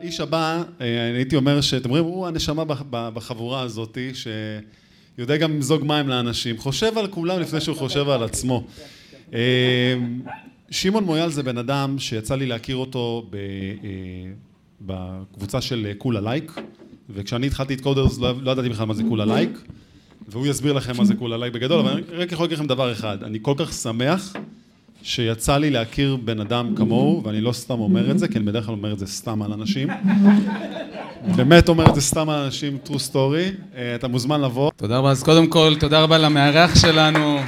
האיש הבא, אה, הייתי אומר שאתם רואים, הוא הנשמה בחבורה הזאת, שיודע גם למזוג מים לאנשים, חושב על כולם לפני שהוא חושב על עצמו. אה, שמעון מויאל זה בן אדם שיצא לי להכיר אותו ב, בקבוצה של כולה לייק, וכשאני התחלתי את קודרס לא, לא ידעתי בכלל מה זה כולה לייק, והוא יסביר לכם מה זה כולה לייק בגדול, אבל אני רק יכול להגיד לכם דבר אחד, אני כל כך שמח שיצא לי להכיר בן אדם כמוהו, ואני לא סתם אומר את זה, כי אני בדרך כלל אומר את זה סתם על אנשים. באמת אומר את זה סתם על אנשים, true story. אה, אתה מוזמן לבוא. תודה רבה. אז קודם כל, תודה רבה למארח שלנו.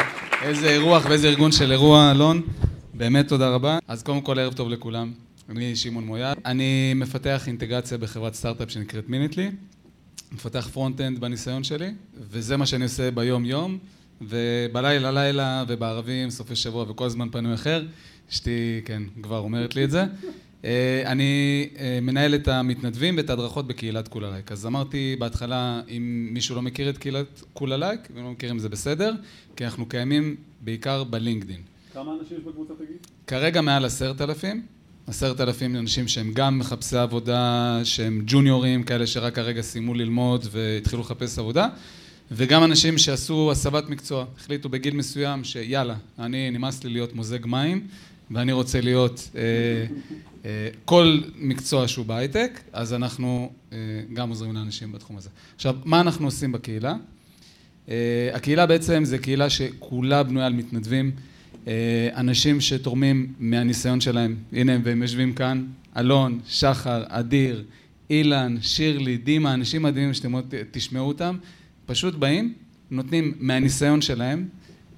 איזה אירוח ואיזה ארגון של אירוע, אלון. באמת תודה רבה. אז קודם כל, ערב טוב לכולם. אני שמעון מויאל. אני מפתח אינטגרציה בחברת סטארט-אפ שנקראת מיניטלי. מפתח front-end בניסיון שלי, וזה מה שאני עושה ביום-יום. ובלילה לילה ובערבים, סופי שבוע וכל זמן פנוי אחר, אשתי, כן, כבר אומרת לי את זה. אה, אני אה, מנהל את המתנדבים ואת ההדרכות בקהילת קוללייק. אז אמרתי בהתחלה, אם מישהו לא מכיר את קהילת קוללייק, ואם לא מכירים זה בסדר, כי אנחנו קיימים בעיקר בלינקדין. כמה אנשים יש בקבוצה תגיד? כרגע מעל עשרת אלפים. עשרת אלפים אנשים שהם גם מחפשי עבודה, שהם ג'וניורים, כאלה שרק הרגע סיימו ללמוד והתחילו לחפש עבודה. וגם אנשים שעשו הסבת מקצוע, החליטו בגיל מסוים שיאללה, אני נמאס לי להיות מוזג מים ואני רוצה להיות אה, אה, כל מקצוע שהוא בהייטק, אז אנחנו אה, גם עוזרים לאנשים בתחום הזה. עכשיו, מה אנחנו עושים בקהילה? אה, הקהילה בעצם זה קהילה שכולה בנויה על מתנדבים, אה, אנשים שתורמים מהניסיון שלהם, הנה והם יושבים כאן, אלון, שחר, אדיר, אילן, שירלי, דימה, אנשים מדהימים שאתם עוד תשמעו אותם פשוט באים, נותנים מהניסיון שלהם,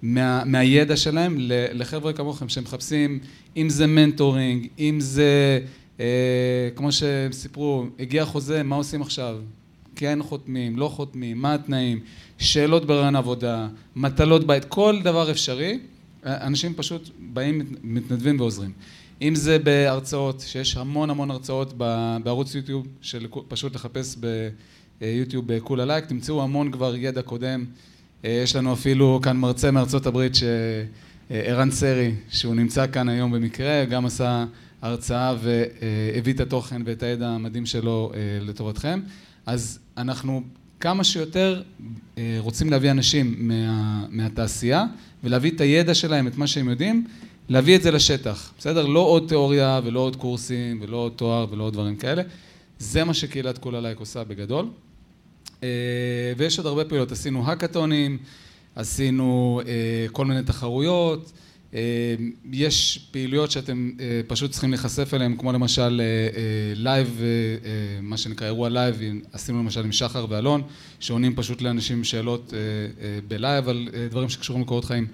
מה, מהידע שלהם לחבר'ה כמוכם שמחפשים, אם זה מנטורינג, אם זה, אה, כמו שסיפרו, הגיע חוזה, מה עושים עכשיו? כן חותמים, לא חותמים, מה התנאים, שאלות ברעיון עבודה, מטלות בית, כל דבר אפשרי, אנשים פשוט באים, מתנדבים ועוזרים. אם זה בהרצאות, שיש המון המון הרצאות בערוץ יוטיוב, של פשוט לחפש ב... יוטיוב כולה לייק, תמצאו המון כבר ידע קודם. אה, יש לנו אפילו כאן מרצה מארצות הברית, ערן סרי, שהוא נמצא כאן היום במקרה, גם עשה הרצאה והביא את התוכן ואת הידע המדהים שלו אה, לטובתכם. אז אנחנו כמה שיותר אה, רוצים להביא אנשים מה, מהתעשייה ולהביא את הידע שלהם, את מה שהם יודעים, להביא את זה לשטח, בסדר? לא עוד תיאוריה ולא עוד קורסים ולא עוד תואר ולא עוד דברים כאלה. זה מה שקהילת כולה לייק עושה בגדול. אה, ויש עוד הרבה פעולות, עשינו האקתונים, עשינו אה, כל מיני תחרויות, אה, יש פעילויות שאתם פשוט צריכים להיחשף אליהן, כמו למשל live, מה שנקרא אירוע live, עשינו למשל עם שחר ואלון, שעונים פשוט לאנשים שאלות ב live על דברים שקשורים לקורות חיים.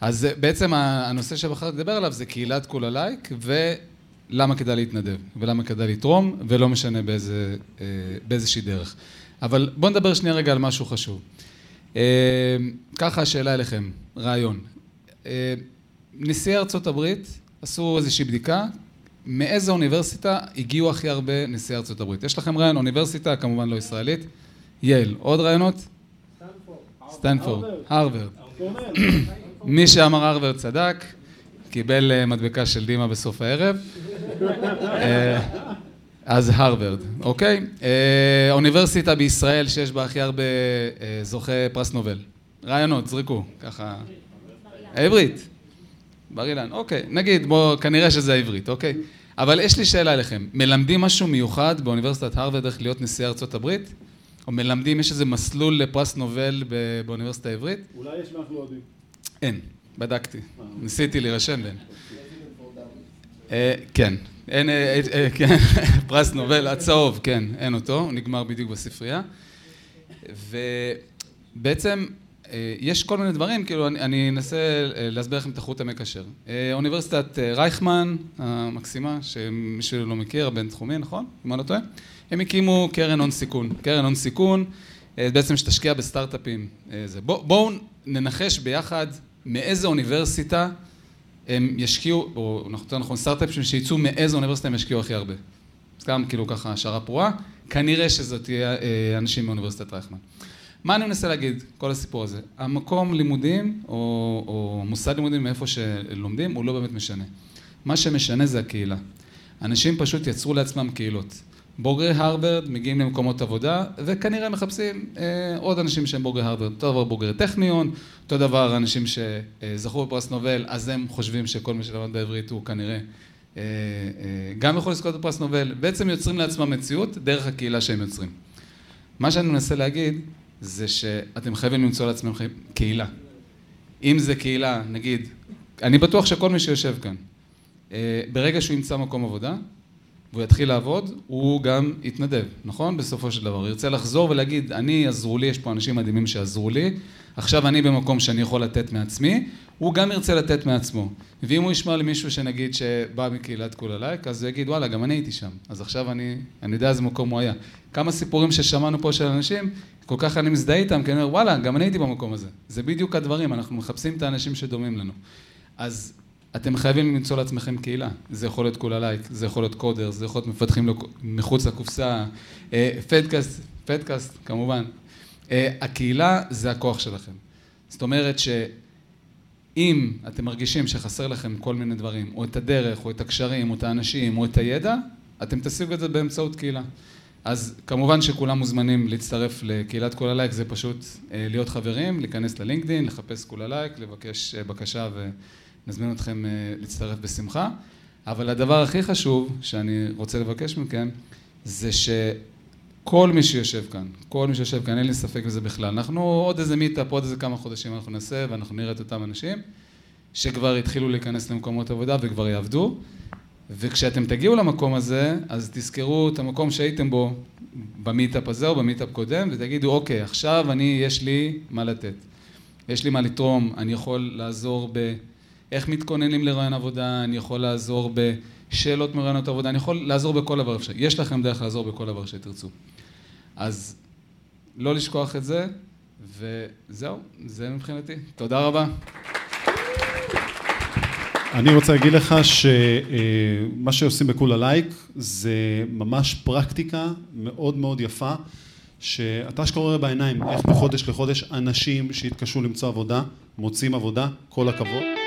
אז בעצם הנושא שבחרתי לדבר עליו זה קהילת כולה לייק, ולמה כדאי להתנדב, ולמה כדאי לתרום, ולא משנה באיזה, באיזושהי דרך. אבל בואו נדבר שנייה רגע על משהו חשוב. אה, ככה השאלה אליכם, רעיון. אה, נשיאי ארצות הברית עשו איזושהי בדיקה, מאיזה אוניברסיטה הגיעו הכי הרבה נשיאי ארצות הברית. יש לכם רעיון, אוניברסיטה, כמובן לא ישראלית, ייל. עוד רעיונות? סטנפורד. הרווארד. מי שאמר הרווארד צדק, קיבל אה, מדבקה של דימה בסוף הערב. אז הרווארד, אוקיי? אה, אוניברסיטה בישראל שיש בה הכי הרבה אה, זוכי פרס נובל. רעיונות, זרקו, ככה. העברית. בר אילן, אוקיי. נגיד, בואו, כנראה שזה העברית, אוקיי? אבל יש לי שאלה אליכם. מלמדים משהו מיוחד באוניברסיטת הרווארד איך להיות נשיא ארצות הברית? או מלמדים, יש איזה מסלול לפרס נובל באוניברסיטה העברית? אולי יש ואנחנו לא יודעים. אין, בדקתי. ניסיתי להירשם ואין. אה, כן. אין, אה, אה, כן, פרס נובל, הצהוב, כן, אין אותו, הוא נגמר בדיוק בספרייה. ובעצם יש כל מיני דברים, כאילו אני אנסה להסביר לכם את החוט המקשר. אוניברסיטת רייכמן המקסימה, שמי שלא מכיר, הבינתחומי, נכון? אם אני לא טועה? הם הקימו קרן הון סיכון. קרן הון סיכון, בעצם שתשקיע בסטארט-אפים. בואו ננחש ביחד מאיזה אוניברסיטה הם ישקיעו, או יותר נכון סטארט-אפים שיצאו מאיזה אוניברסיטה הם ישקיעו הכי הרבה. סתם כאילו ככה השערה פרועה, כנראה שזה תהיה אה, אנשים מאוניברסיטת רייכמן. מה אני מנסה להגיד, כל הסיפור הזה? המקום לימודים, או, או מוסד לימודים מאיפה שלומדים, הוא לא באמת משנה. מה שמשנה זה הקהילה. אנשים פשוט יצרו לעצמם קהילות. בוגרי הרווארד מגיעים למקומות עבודה, וכנראה מחפשים אה, עוד אנשים שהם בוגרי הרווארד. אותו דבר בוגרי טכניון, אותו דבר אנשים שזכו בפרס נובל, אז הם חושבים שכל מי שלמד בעברית הוא כנראה אה, אה, גם יכול לזכות בפרס נובל. בעצם יוצרים לעצמם מציאות דרך הקהילה שהם יוצרים. מה שאני מנסה להגיד, זה שאתם חייבים למצוא לעצמכם קהילה. אם זה קהילה, נגיד, אני בטוח שכל מי שיושב כאן, אה, ברגע שהוא ימצא מקום עבודה, והוא יתחיל לעבוד, הוא גם יתנדב, נכון? בסופו של דבר. הוא ירצה לחזור ולהגיד, אני, עזרו לי, יש פה אנשים מדהימים שעזרו לי, עכשיו אני במקום שאני יכול לתת מעצמי, הוא גם ירצה לתת מעצמו. ואם הוא ישמע למישהו שנגיד שבא מקהילת כולה לייק, אז הוא יגיד, וואלה, גם אני הייתי שם. אז עכשיו אני, אני יודע איזה מקום הוא היה. כמה סיפורים ששמענו פה של אנשים, כל כך אני מזדהה איתם, כי אני אומר, וואלה, גם אני הייתי במקום הזה. זה בדיוק הדברים, אנחנו מחפשים את האנשים שדומים לנו. אז אתם חייבים למצוא לעצמכם קהילה. זה יכול להיות כולה לייק, זה יכול להיות קודר, זה יכול להיות מפתחים מחוץ לקופסה, פדקאסט, פדקאסט כמובן. אה, הקהילה זה הכוח שלכם. זאת אומרת שאם אתם מרגישים שחסר לכם כל מיני דברים, או את הדרך, או את הקשרים, או את האנשים, או את הידע, אתם תשיגו את זה באמצעות קהילה. אז כמובן שכולם מוזמנים להצטרף לקהילת כולה לייק, זה פשוט אה, להיות חברים, להיכנס ללינקדאין, לחפש כולה לייק, לבקש אה, בקשה ונזמין אתכם להצטרף בשמחה. אבל הדבר הכי חשוב שאני רוצה לבקש מכם, זה ש... כל מי שיושב כאן, כל מי שיושב כאן, אין לי ספק בזה בכלל. אנחנו עוד איזה meetup, עוד איזה כמה חודשים אנחנו נעשה, ואנחנו נראה את אותם אנשים שכבר התחילו להיכנס למקומות עבודה וכבר יעבדו. וכשאתם תגיעו למקום הזה, אז תזכרו את המקום שהייתם בו במיטאפ הזה או במיטאפ קודם, ותגידו, אוקיי, עכשיו אני, יש לי מה לתת. יש לי מה לתרום, אני יכול לעזור באיך מתכוננים לרעיון עבודה, אני יכול לעזור ב... שאלות מרעיונות עבודה, אני יכול לעזור בכל דבר אפשרי. יש לכם דרך לעזור בכל דבר שתרצו. אז לא לשכוח את זה, וזהו, זה מבחינתי. תודה רבה. אני רוצה להגיד לך שמה שעושים בכולה לייק זה ממש פרקטיקה מאוד מאוד יפה, שאתה שקורא בעיניים איך מחודש לחודש אנשים שהתקשו למצוא עבודה, מוצאים עבודה, כל הכבוד.